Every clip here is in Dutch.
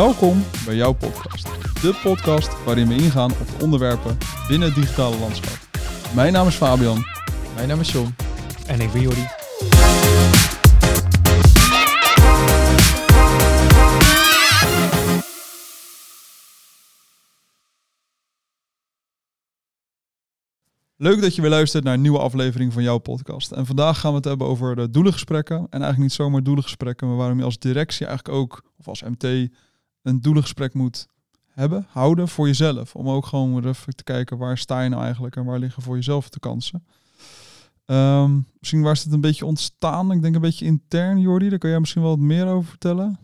Welkom bij jouw podcast. De podcast waarin we ingaan op de onderwerpen binnen het digitale landschap. Mijn naam is Fabian. Mijn naam is John. En ik ben Jordi. Leuk dat je weer luistert naar een nieuwe aflevering van jouw podcast. En vandaag gaan we het hebben over de doelengesprekken. En eigenlijk niet zomaar doelengesprekken, maar waarom je als directie eigenlijk ook, of als MT, een doelengesprek moet hebben, houden voor jezelf. Om ook gewoon even te kijken waar sta je nou eigenlijk en waar liggen voor jezelf de kansen. Ehm, misschien waar is het een beetje ontstaan. Ik denk een beetje intern, Jordi. Daar kan jij misschien wel wat meer over vertellen.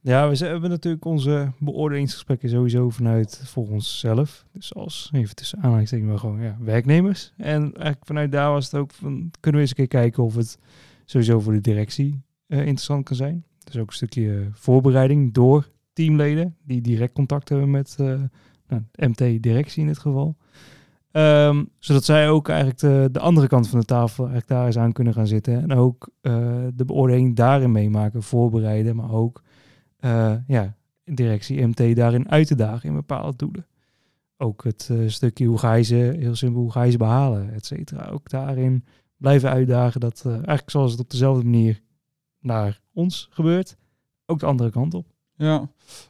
Ja, we hebben natuurlijk onze beoordelingsgesprekken sowieso vanuit voor onszelf. Dus als, even tussen aanhalingstekens, maar gewoon ja, werknemers. En eigenlijk vanuit daar was het ook van, kunnen we eens een keer kijken of het sowieso voor de directie uh, interessant kan zijn. Dus ook een stukje voorbereiding door teamleden die direct contact hebben met uh, nou, MT-directie in dit geval. Um, zodat zij ook eigenlijk de, de, andere kant van de tafel eigenlijk daar eens aan kunnen gaan zitten. En ook uh, de beoordeling daarin meemaken, voorbereiden, maar ook uh, ja, directie MT daarin uit te dagen in bepaalde doelen. Ook het stukje hoe ga je ze, heel simpel, hoe ga je ze behalen, et cetera. Ook daarin blijven uitdagen dat uh, eigenlijk zoals het op dezelfde manier naar ons gebeurt, ook de andere kant op. Ja,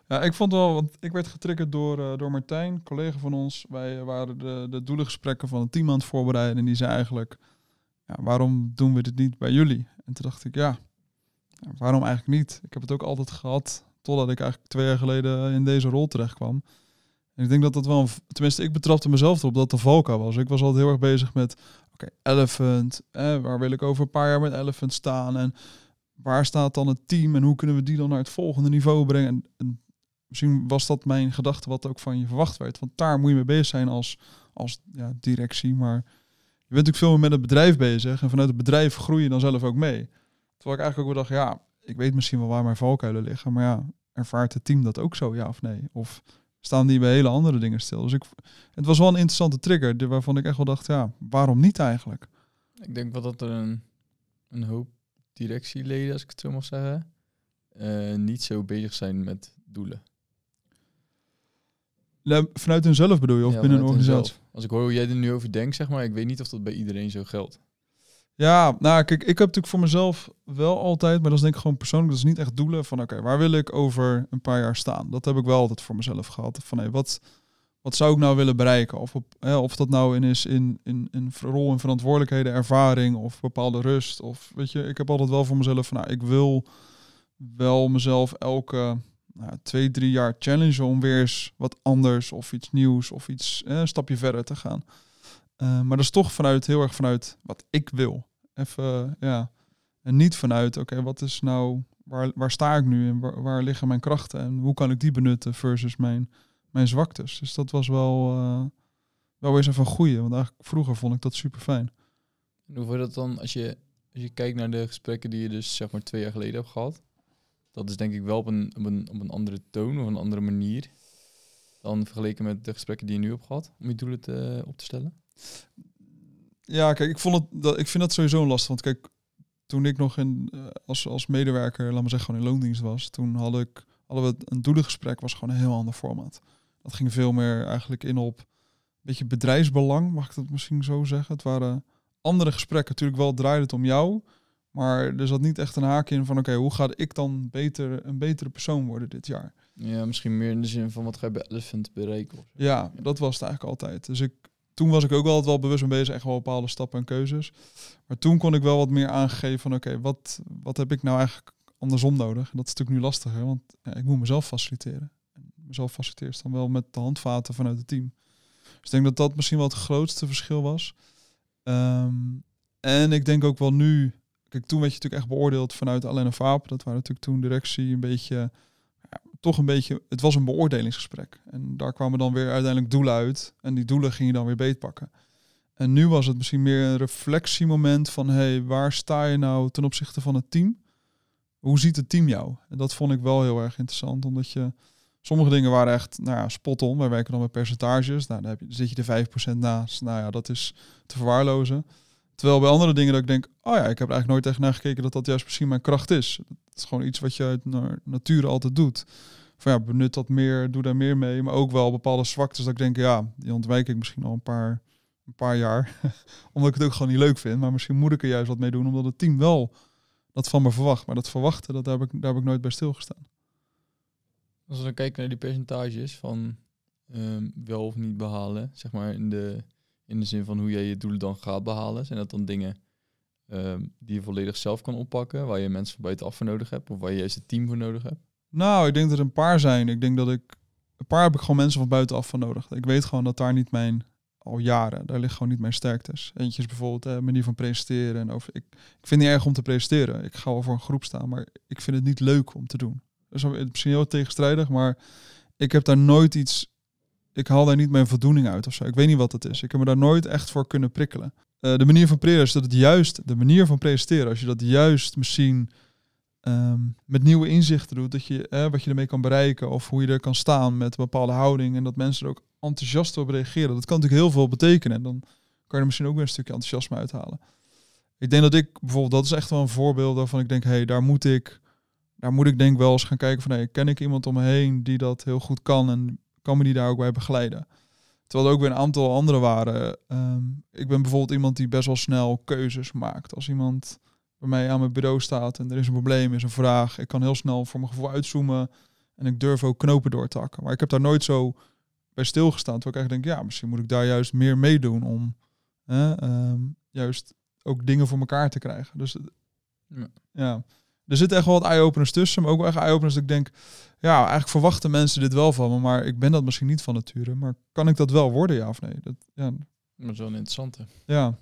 ja ik vond wel, want ik werd getriggerd door, uh, door Martijn, collega van ons. Wij waren de, de doelengesprekken van het team aan het voorbereiden en die zei eigenlijk, ja, waarom doen we dit niet bij jullie? En toen dacht ik, ja, waarom eigenlijk niet? Ik heb het ook altijd gehad, totdat ik eigenlijk twee jaar geleden in deze rol terecht kwam. En ik denk dat dat wel, tenminste ik betrapte mezelf erop dat de valka was. Ik was altijd heel erg bezig met, oké, Elephant, waar wil ik over een paar jaar met Elephant staan? En waar staat dan het team en hoe kunnen we die dan naar het volgende niveau brengen? En, en misschien was dat mijn gedachte wat ook van je verwacht werd. Want daar moet je mee bezig zijn als, als ja, directie. Maar je bent natuurlijk veel meer met het bedrijf bezig. En vanuit het bedrijf groei je dan zelf ook mee. Terwijl ik eigenlijk ook wel dacht, ja, ik weet misschien wel waar mijn valkuilen liggen. Maar ja, ervaart het team dat ook zo, ja of nee? Of staan die bij hele andere dingen stil? Dus ik, het was wel een interessante trigger, waarvan ik echt wel dacht, ja, waarom niet eigenlijk? Ik denk wel dat er een, een hoop directieleden, als ik het zo mag zeggen, uh, niet zo bezig zijn met doelen. Vanuit hunzelf bedoel je, of ja, binnen een organisatie? Hunzelf. Als ik hoor hoe jij er nu over denkt, zeg maar, ik weet niet of dat bij iedereen zo geldt. Ja, nou kijk, ik heb natuurlijk voor mezelf wel altijd, maar dat is denk ik gewoon persoonlijk, dat is niet echt doelen van oké, waar wil ik over een paar jaar staan? Dat heb ik wel altijd voor mezelf gehad. Van hé, wat, wat zou ik nou willen bereiken? Of, of dat nou in is in, in, in rol en verantwoordelijkheden, ervaring of bepaalde rust. Of weet je, ik heb altijd wel voor mezelf van nou, ik wil wel mezelf elke nou, twee, drie jaar challengen om weer eens wat anders of iets nieuws of iets een stapje verder te gaan. Uh, maar dat is toch vanuit heel erg vanuit wat ik wil. Even, ja. En niet vanuit, oké, wat is nou, waar, waar sta ik nu en waar, waar, liggen mijn krachten en hoe kan ik die benutten versus mijn, mijn zwaktes. Dus dat was wel, uh, wel eens even een goeie, want eigenlijk vroeger vond ik dat super fijn. En hoe je dat dan als je, als je kijkt naar de gesprekken die je dus zeg maar twee jaar geleden hebt gehad? Dat is denk ik wel op een, op een, op een andere toon of een andere manier dan vergeleken met de gesprekken die je nu hebt gehad om je doelen te, op te stellen? Ja, kijk, ik, vond het, dat, ik vind dat sowieso lastig. Want kijk, toen ik nog in, uh, als, als medewerker, laat maar zeggen, gewoon in loondienst was, toen had ik, hadden we een doelengesprek, was gewoon een heel ander format. Dat ging veel meer eigenlijk in op een beetje bedrijfsbelang, mag ik dat misschien zo zeggen. Het waren andere gesprekken. Natuurlijk wel draaide het om jou, maar er zat niet echt een haak in van oké, hoe ga ik dan beter, een betere persoon worden dit jaar? Ja, misschien meer in de zin van wat ga je bij Elephant bereiken? Of zo. Ja, dat was het eigenlijk altijd. Dus ik, toen was ik ook wel wel bewust mee bezig, echt wel bepaalde stappen en keuzes. Maar toen kon ik wel wat meer aangeven van oké, wat, wat heb ik nou eigenlijk andersom nodig? En dat is natuurlijk nu lastiger, want ja, ik moet mezelf faciliteren. En mezelf faciliteren dan wel met de handvaten vanuit het team. Dus ik denk dat dat misschien wel het grootste verschil was. Um, en ik denk ook wel nu, kijk, toen werd je natuurlijk echt beoordeeld vanuit alleen een vaap. Dat waren natuurlijk toen directie een beetje toch een beetje, het was een beoordelingsgesprek. En daar kwamen dan weer uiteindelijk doelen uit. En die doelen ging je dan weer beetpakken. En nu was het misschien meer een reflectiemoment van, hé, hey, waar sta je nou ten opzichte van het team? Hoe ziet het team jou? En dat vond ik wel heel erg interessant, omdat je, sommige dingen waren echt, nou ja, spot on. Wij werken dan met percentages. Nou, dan, heb je, zit je de 5% naast. Nou ja, dat is te verwaarlozen. Terwijl bij andere dingen dat ik denk, oh ja, ik heb er eigenlijk nooit tegen naar gekeken dat dat juist misschien mijn kracht is. Het is gewoon iets wat je uit nature altijd doet. van ja, benut dat meer, doe daar meer mee. Maar ook wel bepaalde zwaktes dat ik denk, ja, die ontwijk ik misschien al een paar, een paar jaar. omdat ik het ook gewoon niet leuk vind. Maar misschien moet ik er juist wat mee doen, omdat het team wel dat van me verwacht. Maar dat verwachten, dat, heb ik, daar heb ik nooit bij stilgestaan. Als we dan kijken naar die percentages van ehm, wel of niet behalen, zeg maar in de, in de zin van hoe jij je doelen dan gaat behalen, zijn dat dan dingen ehm, die je volledig zelf kan oppakken, waar je mensen van buitenaf voor nodig hebt, of waar je juist het team voor nodig hebt? Nou, ik denk dat er een paar zijn. Ik denk dat ik, een paar heb ik gewoon mensen van buitenaf van nodig. Ik weet gewoon dat daar niet mijn, al jaren, daar ligt gewoon niet mijn sterktes. Eentje is bijvoorbeeld de manier van presenteren. En over, ik, ik vind het niet erg om te presenteren. Ik ga wel voor een groep staan, maar ik vind het niet leuk om te doen. Is misschien heel tegenstrijdig, maar ik heb daar nooit iets. Ik haal daar niet mijn voldoening uit of zo. Ik weet niet wat het is. Ik heb me daar nooit echt voor kunnen prikkelen. Uh, de manier van presenteren is dat het juist, de manier van presenteren, als je dat juist misschien um, met nieuwe inzichten doet, dat je eh, wat je ermee kan bereiken of hoe je er kan staan met een bepaalde houding en dat mensen er ook enthousiast op reageren. Dat kan natuurlijk heel veel betekenen en dan kan je er misschien ook weer een stukje enthousiasme uithalen. Ik denk dat ik bijvoorbeeld, dat is echt wel een voorbeeld waarvan ik denk, hé, hey, daar moet ik daar moet ik denk wel eens gaan kijken van hey, ken ik iemand om me heen die dat heel goed kan en kan me die daar ook bij begeleiden. Terwijl er ook weer een aantal anderen waren. Ehm, ik ben bijvoorbeeld iemand die best wel snel keuzes maakt. Als iemand bij mij aan mijn bureau staat en er is een probleem, is een vraag, ik kan heel snel voor mijn gevoel uitzoomen en ik durf ook knopen door te hakken. Maar ik heb daar nooit zo bij stilgestaan. Terwijl ik eigenlijk denk, ja, misschien moet ik daar juist meer meedoen om ehm, juist ook dingen voor elkaar te krijgen. Dus ja. ja er zitten echt wel wat eye-openers tussen, maar ook wel echt eye-openers dat ik denk, ja, eigenlijk verwachten mensen dit wel van me, maar ik ben dat misschien niet van nature. Maar kan ik dat wel worden, ja of nee? Dat, ja. Maar zo'n interessante. Ja.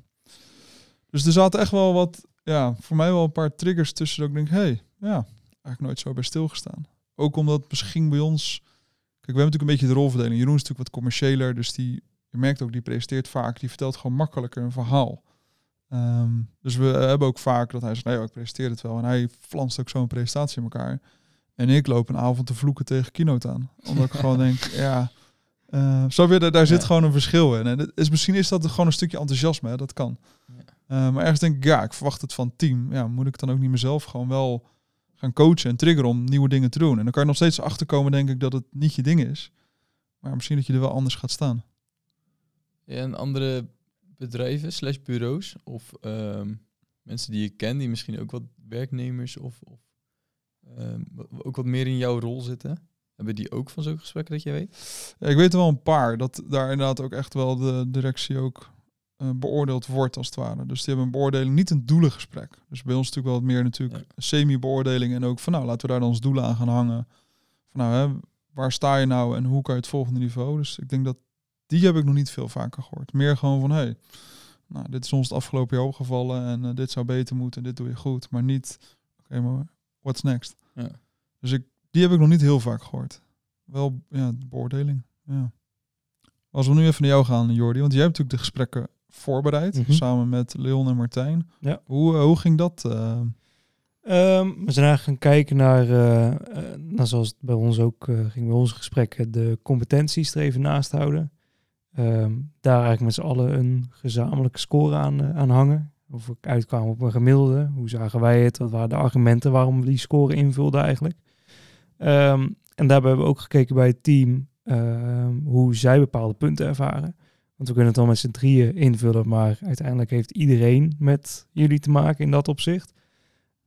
Dus er zaten echt wel wat, ja, voor mij wel een paar triggers tussen dat ik denk, hé, hey, ja, eigenlijk nooit zo bij stilgestaan. Ook omdat misschien bij ons, kijk, we hebben natuurlijk een beetje de rolverdeling. Jeroen is natuurlijk wat commerciëler, dus die, je merkt ook, die presenteert vaak, die vertelt gewoon makkelijker een verhaal. Ehm, dus we hebben ook vaak dat hij zegt, nee, ik presenteer het wel. En hij flanst ook zo'n presentatie in elkaar. En ik loop een avond te vloeken tegen keynote aan. Omdat ik gewoon denk, ja, uh, zo weer, daar zit gewoon een verschil in. En het is, misschien is dat gewoon een stukje enthousiasme, hè? dat kan. Ja. Uh, maar ergens denk ik, ja, ik verwacht het van het team. Ja, moet ik dan ook niet mezelf gewoon wel gaan coachen en triggeren om nieuwe dingen te doen. En dan kan je nog steeds achterkomen, denk ik, dat het niet je ding is. Maar misschien dat je er wel anders gaat staan. Ja, een andere bedrijven slash bureaus of ehm, mensen die je kent, die misschien ook wat werknemers of, of um, ook wat meer in jouw rol zitten? Hebben die ook van zo'n gesprekken dat je weet? Ja, ik weet er wel een paar. Dat daar inderdaad ook echt wel de directie ook uh, beoordeeld wordt als het ware. Dus die hebben een beoordeling, niet een doelengesprek. Dus bij ons natuurlijk wel wat meer natuurlijk semi-beoordeling en ook van nou laten we daar dan ons doelen aan gaan hangen. Van nou hè, waar sta je nou en hoe kan je het volgende niveau? Dus ik denk dat die heb ik nog niet veel vaker gehoord. Meer gewoon van, hey, nou, dit is ons het afgelopen jaar opgevallen en uh, dit zou beter moeten, dit doe je goed. Maar niet, oké, okay, maar what's next? Ja. Dus ik, die heb ik nog niet heel vaak gehoord. Wel, ja, de beoordeling, ja. Als we nu even naar jou gaan, Jordi, want jij hebt natuurlijk de gesprekken voorbereid, mm -hmm. samen met Leon en Martijn. Ja. Hoe, uh, hoe ging dat? Uh? Um, we zijn eigenlijk gaan kijken naar, uh, naar zoals het bij ons ook ging bij onze gesprekken, de competenties er even naast houden. Um, daar eigenlijk met z'n allen een gezamenlijke score aan, uh, aan hangen. Of we uitkwamen op een gemiddelde. Hoe zagen wij het? Wat waren de argumenten waarom we die score invulden eigenlijk? Um, en daarbij hebben we ook gekeken bij het team um, hoe zij bepaalde punten ervaren. Want we kunnen het dan met z'n drieën invullen, maar uiteindelijk heeft iedereen met jullie te maken in dat opzicht.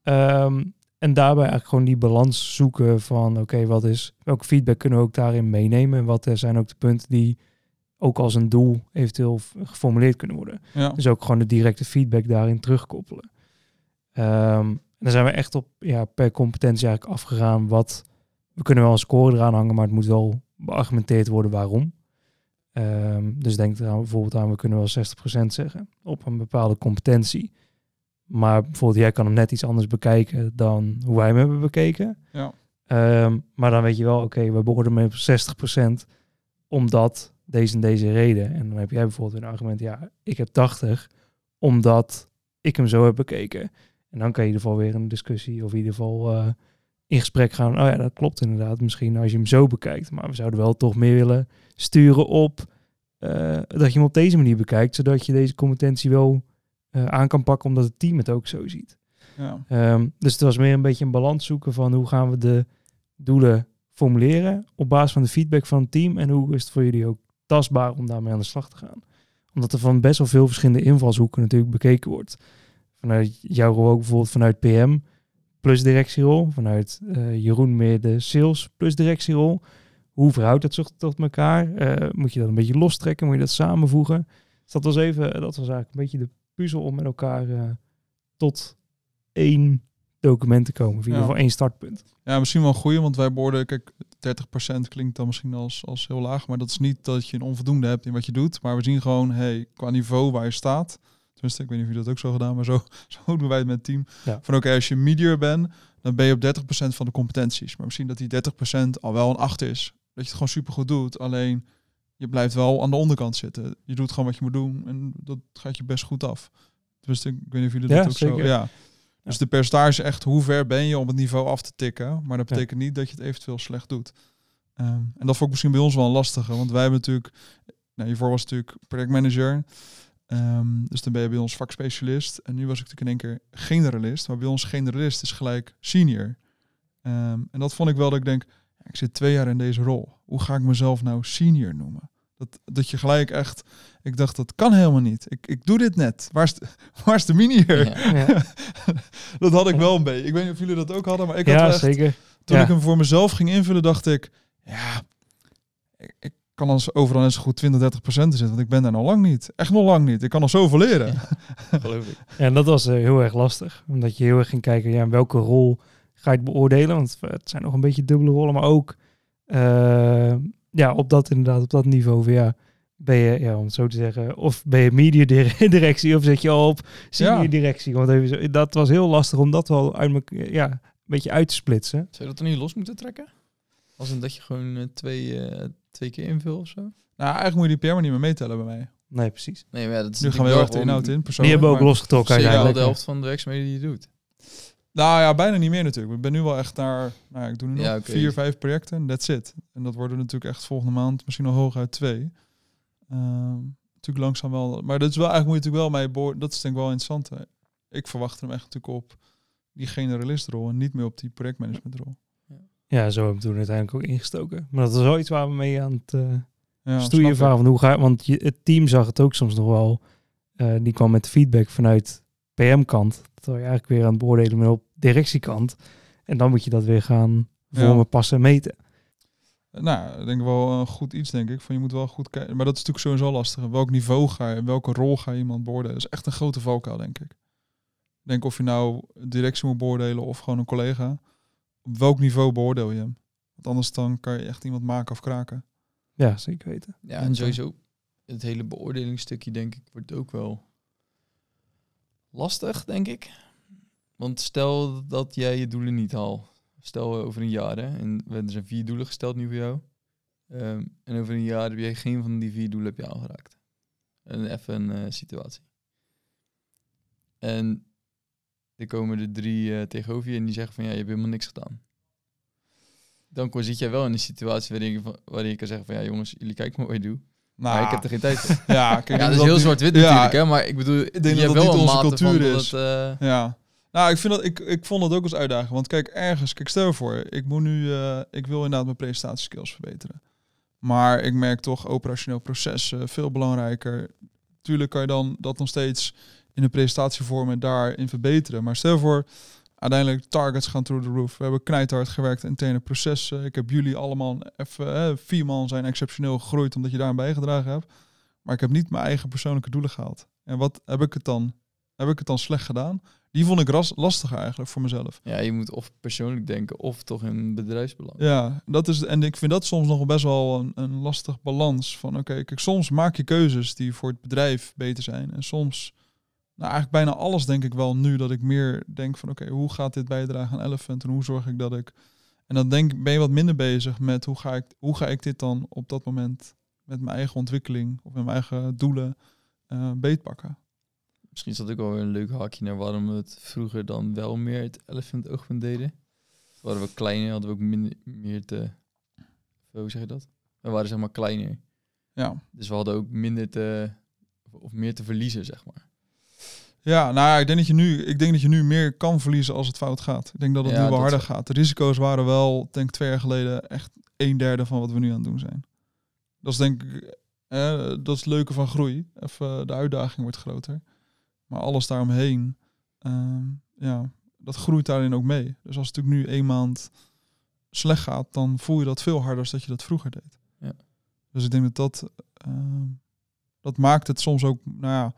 En daarbij eigenlijk gewoon die balans zoeken van oké, wat is, welke feedback kunnen we ook daarin meenemen? En wat zijn ook de punten die ook als een doel eventueel geformuleerd kunnen worden. Ja. Dus ook gewoon de directe feedback daarin terugkoppelen. Um, en dan zijn we echt op ja, per competentie eigenlijk afgegaan wat we kunnen wel een score eraan hangen, maar het moet wel beargumenteerd worden waarom. Um, dus denk er bijvoorbeeld aan, we kunnen wel 60% zeggen op een bepaalde competentie. Maar bijvoorbeeld, jij kan hem net iets anders bekijken dan hoe wij hem hebben bekeken. Ja. Um, maar dan weet je wel, oké, okay, we beoordelen hem op 60% omdat deze en deze reden. En dan heb jij bijvoorbeeld een argument, ja, ik heb 80 omdat ik hem zo heb bekeken. En dan kan je in ieder geval weer een discussie of in ieder geval uh, in gesprek gaan. Oh ja, dat klopt inderdaad. Misschien als je hem zo bekijkt. Maar we zouden wel toch meer willen sturen op uh, dat je hem op deze manier bekijkt. Zodat je deze competentie wel uh, aan kan pakken omdat het team het ook zo ziet. Ja. Um, dus het was meer een beetje een balans zoeken van hoe gaan we de doelen formuleren op basis van de feedback van het team? En hoe is het voor jullie ook tastbaar om daarmee aan de slag te gaan? Omdat er van best wel veel verschillende invalshoeken natuurlijk bekeken wordt. Vanuit jouw rol ook bijvoorbeeld vanuit PM plus directierol. Vanuit eh, Jeroen meer de sales plus directierol. Hoe verhoudt het zich tot elkaar? Eh, moet je dat een beetje lostrekken? Moet je dat samenvoegen? Dus dat was even, dat was eigenlijk een beetje de puzzel om met elkaar eh, tot één document te komen. In ieder geval één startpunt. Ja, misschien wel een goeie, want wij beoordelen, kijk, 30% klinkt dan misschien als, als heel laag, maar dat is niet dat je een onvoldoende hebt in wat je doet, maar we zien gewoon, hey, qua niveau waar je staat, tenminste, ik weet niet of jullie dat ook zo gedaan, maar zo, zo doen wij het met het team, Ja. van oké, als je medior bent, dan ben je op 30% van de competenties, maar misschien dat die 30% al wel een 8 is, dat je het gewoon supergoed doet, alleen je blijft wel aan de onderkant zitten. Je doet gewoon wat je moet doen en dat gaat je best goed af. Dus ik weet niet of jullie Ja, dat ook zeker. zo... Ja. Dus de percentage is echt hoe ver ben je om het niveau af te tikken. Maar dat betekent niet dat je het eventueel slecht doet. Ehm, en dat vond ik misschien bij ons wel een lastige. Want wij hebben natuurlijk... Nou, hiervoor was natuurlijk projectmanager. Ehm, dus dan ben je bij ons vakspecialist. En nu was ik natuurlijk in één keer generalist. Maar bij ons generalist is gelijk senior. Ehm, en dat vond ik wel dat ik denk... ik zit twee jaar in deze rol. Hoe ga ik mezelf nou senior noemen? Dat, dat je gelijk echt... Ik dacht, dat kan helemaal niet. Ik, ik doe dit net. Waar is de, waar is de minier? Ja. Ja, dat had ik wel een beetje. Ik weet niet of jullie dat ook hadden, maar ik had ja echt, zeker. toen Ja. ik hem voor mezelf ging invullen, dacht ik, ja, ik, ik kan als overal zo goed 20, 30 procent zitten, want ik ben daar nog lang niet. Echt nog lang niet. Ik kan nog zoveel leren. Geloof ik. En dat was eh, heel erg lastig. Omdat je heel erg ging kijken, ja, in welke rol ga je het beoordelen? Want het zijn nog een beetje dubbele rollen, maar ook eh, ja, op dat inderdaad, op dat niveau weer, ja, ben je, ja, om het zo te zeggen, of ben je media dire- directie of zit je al op senior Ja. directie? Want even zo, dat was heel lastig om dat wel uit ja, een beetje uit te splitsen. Zou je dat dan niet los moeten trekken? Als een dat je gewoon eh, twee, eh, twee keer invult of zo? Nou, eigenlijk moet je die PR maar niet meer meetellen bij mij. Nee, precies. Nee, maar ja, dat is Nu gaan we heel erg de inhoud in, Die persoonlijk. hebben we ook losgetrokken wel de helft van de werkzaamheden die je doet. Nou ja, bijna niet meer natuurlijk. Ik ben nu wel echt naar, nou ja, ik doe nu nog Ja, oké. vier, vijf projecten, that's it. En dat worden natuurlijk echt volgende maand misschien nog hooguit twee. Ehm, natuurlijk langzaam wel. Maar dat is wel eigenlijk moet je natuurlijk wel mee boor. Dat is denk ik wel interessant. hè. Ik verwacht hem echt natuurlijk op die generalistrol en niet meer op die projectmanagementrol. Ja, zo hebben we toen uiteindelijk ook ingestoken. Maar dat was wel iets waar we mee aan het eh Ja, stoeien ik. waren. Van hoe ga, want je, het team zag het ook soms nog wel. eh, die kwam met feedback vanuit PM-kant. Terwijl je eigenlijk weer aan het beoordelen bent op directiekant. En dan moet je dat weer gaan vormen, Ja. passen en meten. Nou, ik denk wel een goed iets, denk ik. Van je moet wel goed kijken. Maar dat is natuurlijk sowieso lastig. Welk niveau ga je, welke rol ga je iemand beoordelen? Dat is echt een grote valkuil, denk ik. Ik denk of je nou directie moet beoordelen of gewoon een collega. Op welk niveau beoordeel je hem? Want anders dan kan je echt iemand maken of kraken. Ja, zeker weten. Ja, En sowieso het hele beoordelingsstukje, denk ik, wordt ook wel lastig, denk ik. Want stel dat jij je doelen niet haalt. Stel over een jaar, hè, en er zijn vier doelen gesteld nu voor jou. Ehm, en over een jaar heb jij geen van die vier doelen heb je aangeraakt. En even een eh, situatie. En er komen er drie eh, tegenover je en die zeggen van ja, je hebt helemaal niks gedaan. Dan zit jij wel in een situatie waarin je, waarin je kan zeggen van ja jongens, jullie kijken maar wat je doet. Nou, maar ik heb er geen tijd voor. ja, kijk, Ja, ik dat is heel die- zwart-wit ja, natuurlijk, hè. Maar ik bedoel, denk je dat wel een onze mate cultuur van dat is. het, eh, Ja. Nou, ik, vind dat, ik, ik vond dat ook als uitdaging. Want kijk, ergens, kijk, stel je voor, ik moet nu, eh, ik wil inderdaad mijn presentatieskills verbeteren. Maar ik merk toch operationeel processen veel belangrijker. Tuurlijk kan je dan dat nog steeds in een presentatievorm en daarin verbeteren. Maar stel je voor, uiteindelijk targets gaan through the roof. We hebben knijthard gewerkt, interne processen. Ik heb jullie allemaal even, eh, vier man zijn exceptioneel gegroeid omdat je daar aan bijgedragen hebt. Maar ik heb niet mijn eigen persoonlijke doelen gehaald. En wat heb ik het dan? Heb ik het dan slecht gedaan? Die vond ik ras, lastiger eigenlijk voor mezelf. ja, je moet of persoonlijk denken of toch in bedrijfsbelang. Ja, dat is, en ik vind dat soms nog best wel een, een lastig balans. Van oké, kijk, soms maak je keuzes die voor het bedrijf beter zijn. En soms, nou eigenlijk bijna alles denk ik wel nu, dat ik meer denk van oké, hoe gaat dit bijdragen aan Elephant? En hoe zorg ik dat ik... En dan denk, ben je wat minder bezig met hoe ga ik, hoe ga ik dit dan op dat moment met mijn eigen ontwikkeling of met mijn eigen doelen eh beetpakken. Misschien is dat ook wel weer een leuk haakje naar waarom we het vroeger dan wel meer het elephant oogpunt deden. Waren we kleiner, hadden we ook minder, meer te... Hoe zeg je dat? We waren zeg maar kleiner. Ja. Dus we hadden ook minder te... Of meer te verliezen, zeg maar. Ja, nou ja, ik denk dat je nu, ik denk dat je nu meer kan verliezen als het fout gaat. Ik denk dat het Ja, nu wel harder gaat. De risico's waren wel, denk ik, twee jaar geleden echt een derde van wat we nu aan het doen zijn. Dat is denk ik, eh, dat is het leuke van groei. Even, de uitdaging wordt groter. Maar alles daaromheen, ehm, ja, dat groeit daarin ook mee. Dus als het natuurlijk nu één maand slecht gaat, dan voel je dat veel harder dan dat je dat vroeger deed. Ja. Dus ik denk dat dat, ehm, dat maakt het soms ook, nou ja,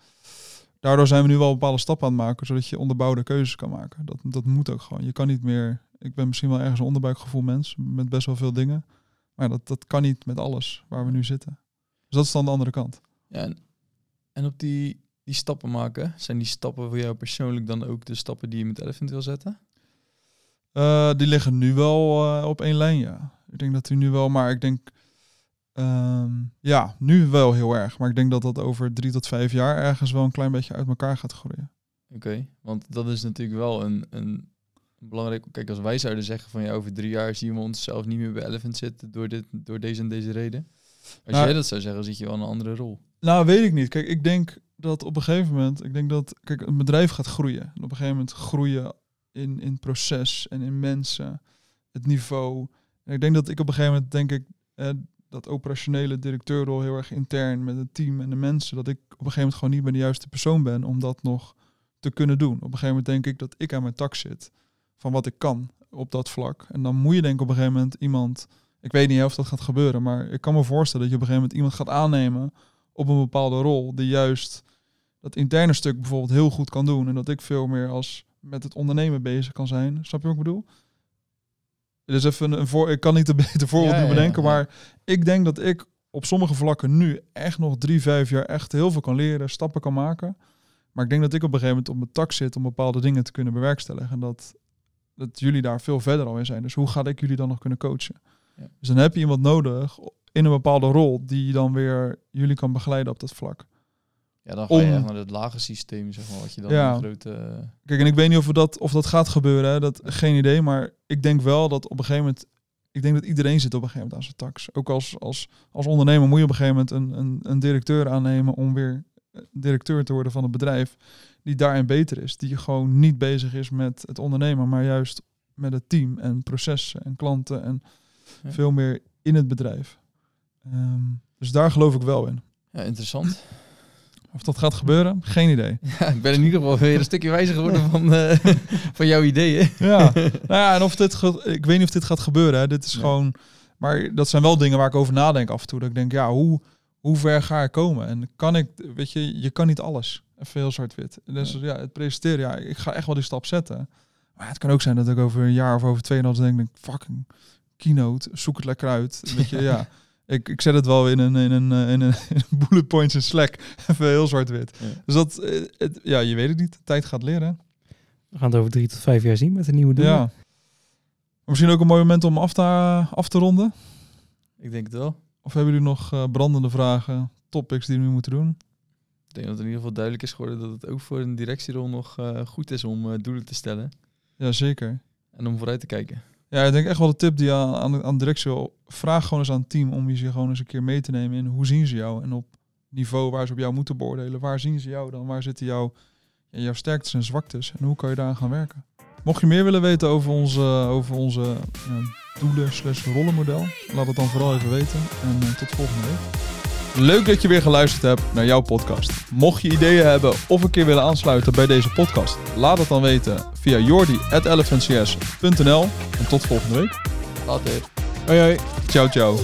daardoor zijn we nu wel bepaalde stappen aan het maken, zodat je onderbouwde keuzes kan maken. Dat, dat moet ook gewoon. Je kan niet meer, ik ben misschien wel ergens een onderbuikgevoel mens, met best wel veel dingen. Maar dat, dat kan niet met alles waar we nu zitten. Dus dat is dan de andere kant. Ja, en, en op die, die stappen maken, zijn die stappen voor jou persoonlijk dan ook de stappen die je met Elephant wil zetten? Eh, die liggen nu wel eh, op één lijn, ja. Ik denk dat die nu wel, maar ik denk, ehm, ja, nu wel heel erg. Maar ik denk dat dat over drie tot vijf jaar ergens wel een klein beetje uit elkaar gaat groeien. Oké, want dat is natuurlijk wel een, een belangrijk... Kijk, als wij zouden zeggen van ja, over drie jaar zien we onszelf niet meer bij Elephant zitten door, dit, door deze en deze reden. Als Nou, jij dat zou zeggen, zit je wel in een andere rol. Nou, weet ik niet. Kijk, ik denk dat op een gegeven moment, ik denk dat, kijk, een bedrijf gaat groeien. En op een gegeven moment groeien in, in proces en in mensen, het niveau. En ik denk dat ik op een gegeven moment, denk ik, eh, dat operationele directeurrol heel erg intern met het team en de mensen, dat ik op een gegeven moment gewoon niet meer de juiste persoon ben om dat nog te kunnen doen. Op een gegeven moment denk ik dat ik aan mijn tak zit van wat ik kan op dat vlak. En dan moet je denk ik op een gegeven moment iemand, ik weet niet of dat gaat gebeuren, maar ik kan me voorstellen dat je op een gegeven moment iemand gaat aannemen op een bepaalde rol die juist dat interne stuk bijvoorbeeld heel goed kan doen en dat ik veel meer als met het ondernemen bezig kan zijn. Snap je wat ik bedoel? Is even een, voor. Ik kan niet een beter voorbeeld Ja, nu ja, bedenken, ja. maar ik denk dat ik op sommige vlakken nu echt nog drie, vijf jaar echt heel veel kan leren, stappen kan maken. Maar ik denk dat ik op een gegeven moment op mijn tak zit om bepaalde dingen te kunnen bewerkstelligen. En dat, dat jullie daar veel verder al in zijn. Dus hoe ga ik jullie dan nog kunnen coachen? Dus dan heb je iemand nodig in een bepaalde rol die dan weer jullie kan begeleiden op dat vlak. Ja, dan ga je Om- echt naar het lage systeem, zeg maar, wat je dan Ja. grote... eh, Kijk, en ik weet niet of, dat, of dat gaat gebeuren, hè. Dat, geen idee. Maar ik denk wel dat op een gegeven moment... Ik denk dat iedereen zit op een gegeven moment aan zijn tax. Ook als, als, als ondernemer moet je op een gegeven moment een, een, een directeur aannemen... om weer eh, directeur te worden van het bedrijf die daarin beter is. Die gewoon niet bezig is met het ondernemen, maar juist met het team en processen en klanten en Ja. veel meer in het bedrijf. Ehm, dus daar geloof ik wel in. ja, interessant. Of dat gaat gebeuren, geen idee. Ja, ik ben in ieder geval weer een stukje wijzer geworden van, eh, van jouw ideeën. Ja, nou ja, en of dit, ik weet niet of dit gaat gebeuren. Hè. Dit is Nee. gewoon, maar dat zijn wel dingen waar ik over nadenk af en toe. Dat ik denk, ja, hoe, hoe ver ga ik komen? En kan ik, weet je, je kan niet alles. Even heel zwart-wit. Dus Ja. ja, het presenteren, ja, ik ga echt wel die stap zetten. Maar het kan ook zijn dat ik over een jaar of over twee en denk, denk fucking keynote, zoek het lekker uit. Weet je, ja. Ik, ik zet het wel in een, in een, eh, in een, in een bullet points in Slack. Even heel zwart-wit. Ja. Dus dat, eh, het, ja, je weet het niet. De tijd gaat leren. We gaan het over drie tot vijf jaar zien met de nieuwe doelen. Ja. Misschien ook een mooi moment om af te, af te ronden. Ik denk het wel. Of hebben jullie nog eh, brandende vragen, topics die we nu moeten doen? Ik denk dat het in ieder geval duidelijk is geworden dat het ook voor een directierol nog eh, goed is om eh, doelen te stellen. Jazeker. En om vooruit te kijken. Ja, ik denk echt wel de tip die aan, aan, aan. Vraag gewoon eens aan het team om je gewoon eens een keer mee te nemen in hoe zien ze jou. En op niveau waar ze op jou moeten beoordelen. Waar zien ze jou dan? Waar zitten jouw, jouw sterktes en zwaktes? En hoe kan je daaraan gaan werken? Mocht je meer willen weten over onze, over onze ja, doelen slash rollenmodel, laat het dan vooral even weten. En eh, tot volgende week. Leuk dat je weer geluisterd hebt naar jouw podcast. Mocht je ideeën hebben of een keer willen aansluiten bij deze podcast, laat het dan weten via jordi.elephantcs.nl. En tot volgende week. Later. Hoi hoi. Ciao, ciao.